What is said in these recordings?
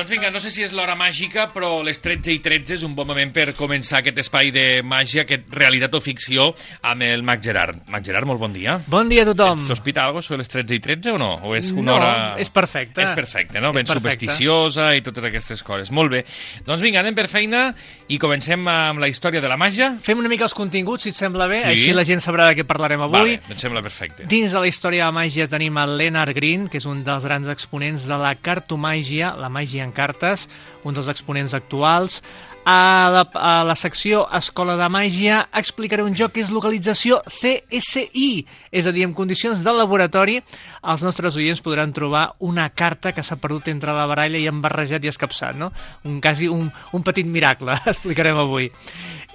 Doncs vinga, no sé si és l'hora màgica, però les 13 i 13 és un bon moment per començar aquest espai de màgia, aquest realitat o ficció, amb el Mac Gerard. Mac Gerard, molt bon dia. Bon dia a tothom. Et sospita alguna sobre les 13 i 13 o no? O és una no, hora... és perfecte. És perfecte, no? És Ben perfecte. supersticiosa i totes aquestes coses. Molt bé. Doncs vinga, anem per feina i comencem amb la història de la màgia. Fem una mica els continguts, si et sembla bé, Sí. així la gent sabrà de què parlarem avui. Vale, em sembla perfecte. Dins de la història de la màgia tenim el Leonard Green, que és un dels grans exponents de la cartomàgia, la màgia cartes, un dels exponents actuals. A la, a la secció Escola de Màgia explicaré un joc que és localització CSI, és a dir, en condicions de laboratori, els nostres oients podran trobar una carta que s'ha perdut entre la baralla i han barrejat i escapçat, no? Un, quasi un, un petit miracle, explicarem avui.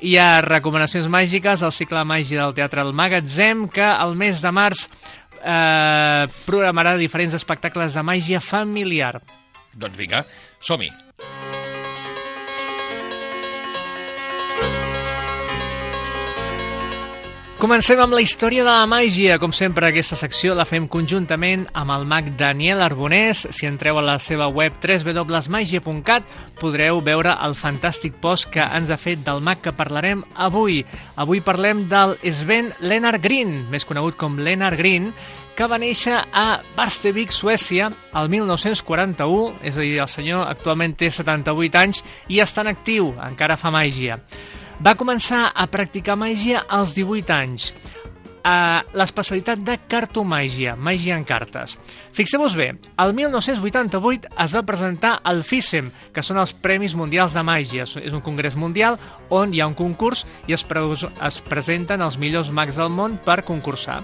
Hi ha recomanacions màgiques, el cicle màgia del Teatre El Magatzem, que el mes de març eh, programarà diferents espectacles de màgia familiar. Doncs vinga, som-hi. Comencem amb la història de la màgia. Com sempre, aquesta secció la fem conjuntament amb el mag Daniel Arbonés. Si entreu a la seva web www.magia.cat podreu veure el fantàstic post que ens ha fet del mag que parlarem avui. Avui parlem del Sven Lennart Green, més conegut com Lennart Green, que va néixer a Barstevik, Suècia, el 1941, és a dir, el senyor actualment té 78 anys i està en actiu, encara fa màgia. Va començar a practicar màgia als 18 anys. Uh, l'especialitat de cartomàgia, màgia en cartes. Fixeu-vos bé, el 1988 es va presentar al FISEM, que són els Premis Mundials de Màgia. És un congrés mundial on hi ha un concurs i es, pre es presenten els millors mags del món per concursar.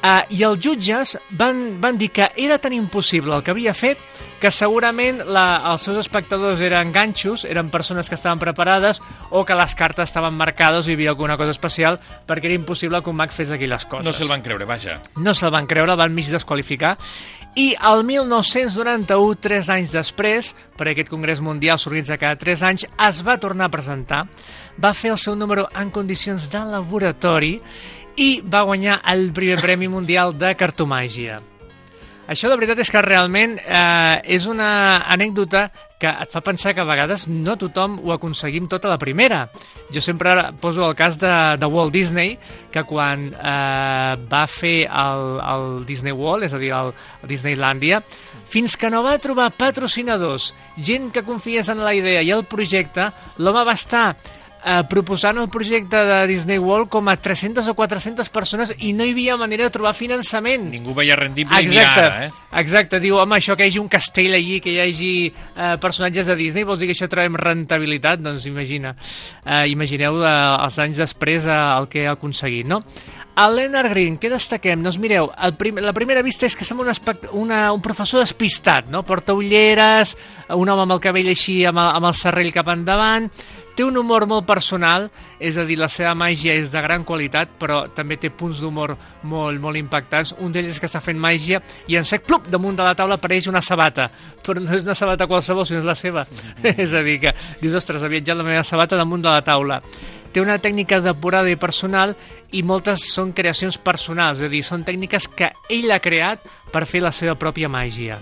Uh, I els jutges van, van dir que era tan impossible el que havia fet que segurament la, els seus espectadors eren ganxos, eren persones que estaven preparades o que les cartes estaven marcades i hi havia alguna cosa especial perquè era impossible que un mag fes aquelles coses. No se'l van creure, vaja. No se'l van creure, el van mig desqualificar. I el 1991, tres anys després, per aquest Congrés Mundial s'organitza cada tres anys, es va tornar a presentar, va fer el seu número en condicions de laboratori i va guanyar el primer Premi Mundial de Cartomàgia. Això, de veritat, és que realment eh, és una anècdota que et fa pensar que a vegades no tothom ho aconseguim tota la primera. Jo sempre poso el cas de, de Walt Disney, que quan eh, va fer el, el Disney World, és a dir, el, el Disneylandia, fins que no va trobar patrocinadors, gent que confiés en la idea i el projecte, l'home va estar eh, proposant el projecte de Disney World com a 300 o 400 persones i no hi havia manera de trobar finançament. Ningú veia rendible ni Exacte, ara, eh? exacte. Diu, home, això que hi hagi un castell allí, que hi hagi eh, personatges de Disney, vols dir que això traiem rentabilitat? Doncs imagina. Eh, imagineu eh, els anys després eh, el que ha aconseguit, no? A Leonard Green, què destaquem? Doncs mireu, el prim la primera vista és que sembla un, una, un professor despistat, no? Porta ulleres, un home amb el cabell així, amb el, amb el serrell cap endavant, té un humor molt personal, és a dir, la seva màgia és de gran qualitat, però també té punts d'humor molt, molt impactants. Un d'ells és que està fent màgia i en sec, plup, damunt de la taula apareix una sabata. Però no és una sabata qualsevol, sinó és la seva. és a dir, que dius, ostres, ha viatjat la meva sabata damunt de la taula. Té una tècnica depurada i personal i moltes són creacions personals, és a dir, són tècniques que ell ha creat per fer la seva pròpia màgia.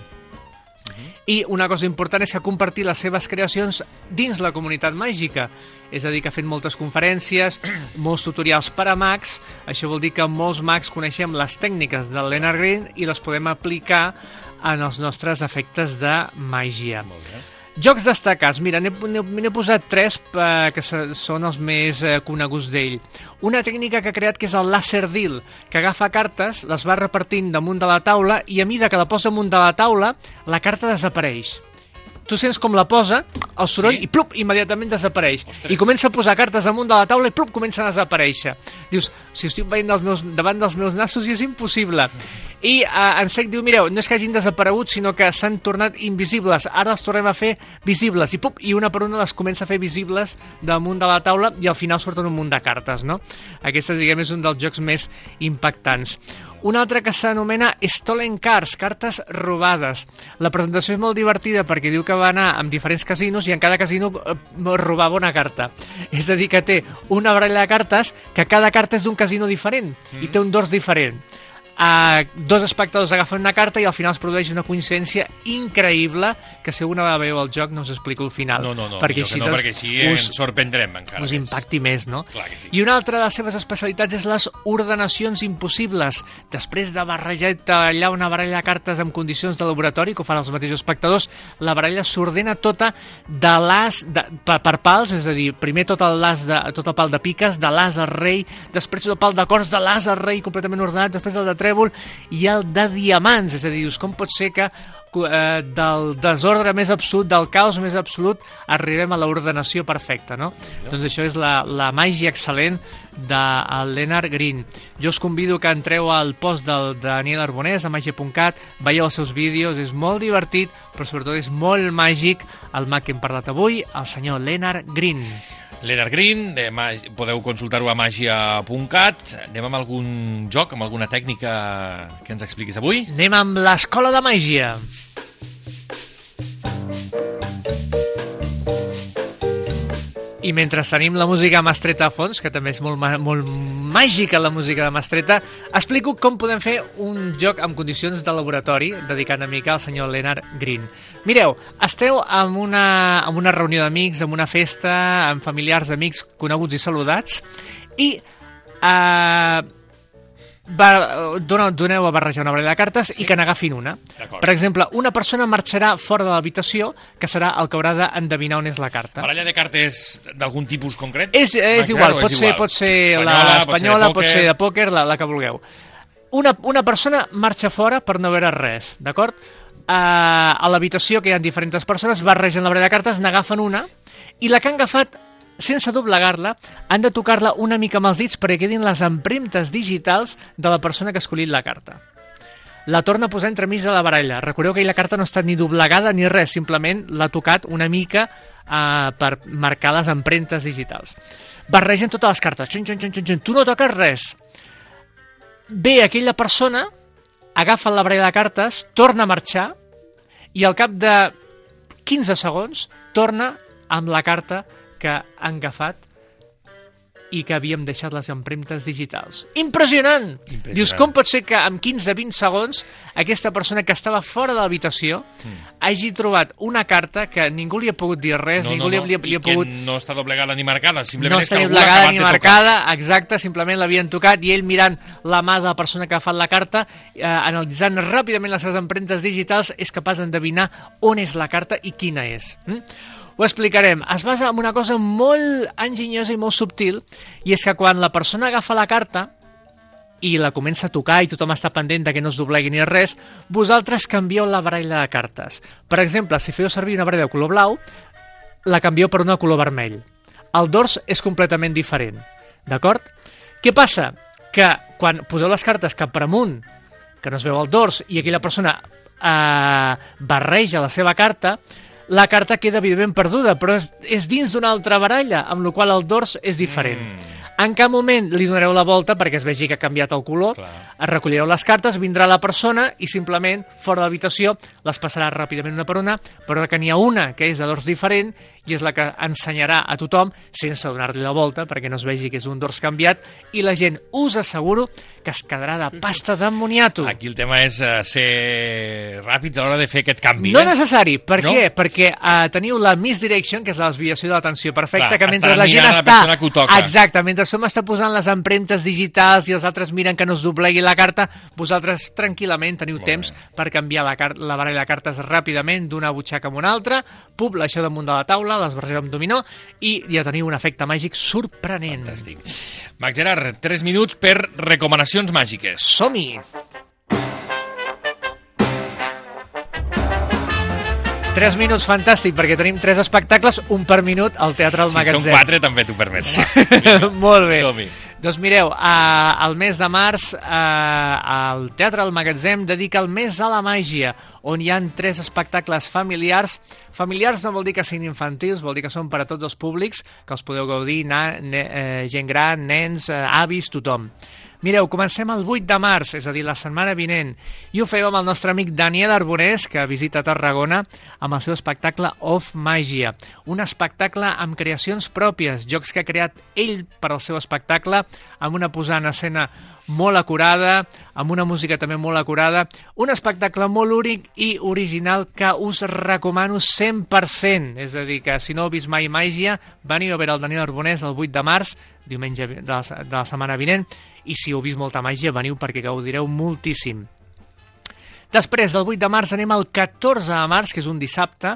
I una cosa important és que ha compartit les seves creacions dins la comunitat màgica. És a dir, que ha fet moltes conferències, molts tutorials per a mags. Això vol dir que molts mags coneixem les tècniques del Leonard Green i les podem aplicar en els nostres efectes de màgia. Molt bé. Jocs destacats. Mira, n'he posat tres eh, que són els més eh, coneguts d'ell. Una tècnica que ha creat que és el laser deal, que agafa cartes, les va repartint damunt de la taula i a mida que la posa damunt de la taula, la carta desapareix. Tu sents com la posa, el soroll, Sí? i plup, immediatament desapareix. Ostres. I comença a posar cartes damunt de la taula i plup, comencen a desaparèixer. Dius, si estic veient dels meus, davant dels meus nassos i és impossible. I eh, en sec diu, mireu, no és que hagin desaparegut, sinó que s'han tornat invisibles. Ara els tornem a fer visibles. I pup, i una per una les comença a fer visibles damunt de la taula i al final surten un munt de cartes, no? Aquesta, diguem, és un dels jocs més impactants. Un altre que s'anomena Stolen Cards, cartes robades. La presentació és molt divertida perquè diu que va anar amb diferents casinos i en cada casino eh, robava una carta. És a dir, que té una baralla de cartes que cada carta és d'un casino diferent mm. i té un dors diferent. Uh, dos espectadors agafen una carta i al final es produeix una coincidència increïble que si una vegada veieu el joc no us explico el final. No, no, no, perquè així, no, doncs, perquè així us, ens sorprendrem encara. us impacti més, no? Sí. I una altra de les seves especialitats és les ordenacions impossibles. Després de barrejar tallar una baralla de cartes en condicions de laboratori, que ho fan els mateixos espectadors, la baralla s'ordena tota de l'as de, per, per pals, és a dir, primer tot el, las de, tot el pal de piques, de l'as al rei, després tot el pal de cors, de l'as al rei completament ordenat, després el de trèvol i el de diamants, és a dir, com pot ser que eh, del desordre més absolut, del caos més absolut, arribem a l'ordenació perfecta, no? Doncs això és la, la màgia excel·lent de Leonard Green. Jo us convido que entreu al post del Daniel Arbonès a màgia.cat, veieu els seus vídeos, és molt divertit, però sobretot és molt màgic el mag que hem parlat avui, el senyor Leonard Green. Leonard Green, de podeu consultar-ho a magia.cat. Anem amb algun joc, amb alguna tècnica que ens expliquis avui? Anem amb l'Escola de Màgia. I mentre tenim la música Mastreta a fons, que també és molt, molt màgica la música de Mastreta, explico com podem fer un joc amb condicions de laboratori dedicat una mica al senyor Leonard Green. Mireu, esteu en una, en una reunió d'amics, en una festa, amb familiars, amics coneguts i saludats, i eh, va, doneu a barrejar una baralla de cartes sí. i que n'agafin una. Per exemple, una persona marxarà fora de l'habitació que serà el que haurà d'endevinar on és la carta. Baralla de cartes d'algun tipus concret? És, és igual, pot, és ser, igual. pot ser Espanyola, la pot pot ser de pòquer, la, la que vulgueu. Una, una persona marxa fora per no veure res, d'acord? Uh, a l'habitació, que hi ha diferents persones, barregen la baralla de cartes, n'agafen una, i la que han agafat sense doblegar-la, han de tocar-la una mica amb els dits perquè quedin les empremtes digitals de la persona que ha escollit la carta. La torna a posar entremig de la baralla. Recordeu que la carta no està ni doblegada ni res, simplement l'ha tocat una mica uh, per marcar les empremtes digitals. Barregen totes les cartes. Xun, xun, xun, xun, xun. Tu no toques res. Ve aquella persona, agafa la baralla de cartes, torna a marxar i al cap de 15 segons torna amb la carta que han agafat i que havíem deixat les empremtes digitals. Impressionant! Impressionant. Dius, com pot ser que en 15-20 segons aquesta persona que estava fora de l'habitació mm. hagi trobat una carta que ningú li ha pogut dir res, no, ningú no, no. li, ha- li, I ha pogut... que no està doblegada ni marcada, simplement No és que algú l'ha acabat ni marcada, exacte, simplement l'havien tocat i ell mirant la mà de la persona que ha agafat la carta, eh, analitzant ràpidament les seves empremtes digitals, és capaç d'endevinar on és la carta i quina és. Mm? Ho explicarem. Es basa en una cosa molt enginyosa i molt subtil, i és que quan la persona agafa la carta, i la comença a tocar i tothom està pendent de que no es doblegui ni res, vosaltres canvieu la baralla de cartes. Per exemple, si feu servir una baralla de color blau, la canvieu per una de color vermell. El dors és completament diferent, d'acord? Què passa? Que quan poseu les cartes cap per amunt, que no es veu el dors, i aquella persona eh, barreja la seva carta, la carta queda evidentment perduda, però és, és dins d'una altra baralla, amb la qual el dors és diferent. Mm. En cap moment li donareu la volta perquè es vegi que ha canviat el color, Clar. es recollireu les cartes, vindrà la persona i simplement, fora de l'habitació, les passarà ràpidament una per una, però que n'hi ha una que és de dors diferent i és la que ensenyarà a tothom sense donar-li la volta perquè no es vegi que és un dors canviat i la gent, us asseguro, que es quedarà de pasta d'ammoniato. Aquí el tema és eh, ser ràpids a l'hora de fer aquest canvi. No eh? necessari. Per No? què? Perquè uh, teniu la misdirection, que és la desviació de l'atenció perfecta, Clar, que mentre la gent la està... persona que toca. Exacte, mentre som està posant les empremtes digitals i els altres miren que no es doblegui la carta, vosaltres tranquil·lament teniu Molt temps bé. per canviar la, la baralla de cartes ràpidament d'una butxaca a una altra, pup, l'això damunt de la taula, les barregeu amb dominó i ja teniu un efecte màgic sorprenent. Fantàstic. Mac Gerard, 3 minuts per recomanacions màgiques. Som-hi! Tres minuts, fantàstic, perquè tenim tres espectacles, un per minut al Teatre del Si són Magatzem. 4 també t'ho permets. Molt bé. Som-hi. Doncs mireu, eh, el mes de març eh, el Teatre del Magatzem dedica el mes a la màgia, on hi han tres espectacles familiars. Familiars no vol dir que siguin infantils, vol dir que són per a tots els públics, que els podeu gaudir, na, ne, eh, gent gran, nens, eh, avis, tothom. Mireu, comencem el 8 de març, és a dir, la setmana vinent, i ho fem amb el nostre amic Daniel Arbonés, que visita Tarragona amb el seu espectacle Off Màgia, un espectacle amb creacions pròpies, jocs que ha creat ell per al seu espectacle, amb una posada en escena molt acurada, amb una música també molt acurada, un espectacle molt únic i original que us recomano 100%, és a dir, que si no heu vist mai Màgia, veniu a veure el Daniel Arbonés el 8 de març, diumenge de la, de la setmana vinent, i si heu vist molta màgia, veniu perquè gaudireu moltíssim. Després, del 8 de març, anem al 14 de març, que és un dissabte,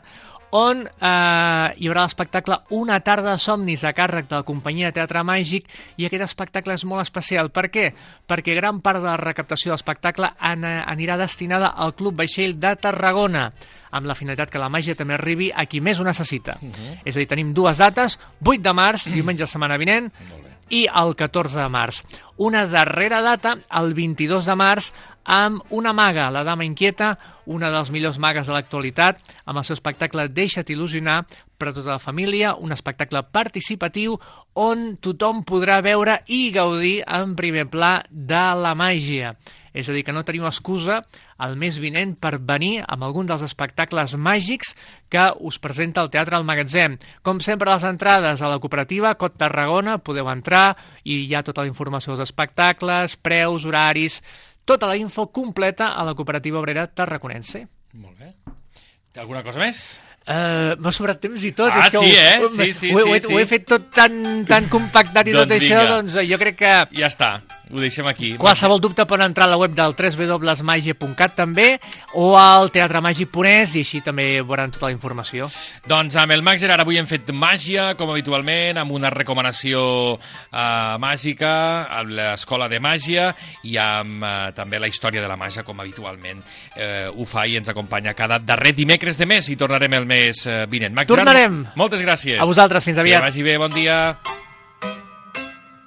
on eh, hi haurà l'espectacle Una tarda de somnis a càrrec de la companyia de teatre màgic i aquest espectacle és molt especial. Per què? Perquè gran part de la recaptació de l'espectacle anirà destinada al Club Vaixell de Tarragona amb la finalitat que la màgia també arribi a qui més ho necessita. Uh -huh. És a dir, tenim dues dates, 8 de març, diumenge setmana vinent, i el 14 de març. Una darrera data, el 22 de març, amb una maga, la dama inquieta, una de les millors magues de l'actualitat, amb el seu espectacle Deixa't il·lusionar per a tota la família, un espectacle participatiu on tothom podrà veure i gaudir en primer pla de la màgia. És a dir, que no teniu excusa el mes vinent per venir amb algun dels espectacles màgics que us presenta el Teatre al Magatzem. Com sempre, les entrades a la cooperativa Cot Tarragona podeu entrar i hi ha tota la informació dels espectacles, preus, horaris, tota la info completa a la cooperativa obrera tarraconense. Molt bé. Alguna cosa més? Uh, M'ha sobrat temps i tot. Ah, és que sí, ho, eh? Ho, Sí, sí, ho, sí, ho, sí. ho he fet tot tan, tan compactat i tot Doncs això, vinga. doncs jo crec que Ja està, ho deixem aquí. qualsevol dubte pot entrar a la web del www.magia.cat també o al teatremàgic.es i així també veuran tota la informació. Doncs amb el Max Gerard avui hem fet màgia, com habitualment, amb una recomanació eh, màgica, amb l'escola de màgia i amb eh, també la història de la màgia, com habitualment eh, ho fa i ens acompanya cada darrer dimecres de mes i tornarem el mes eh, vinent. Max Tornarem. Gerard, moltes gràcies. A vosaltres, fins aviat. Que vagi bé, bon dia.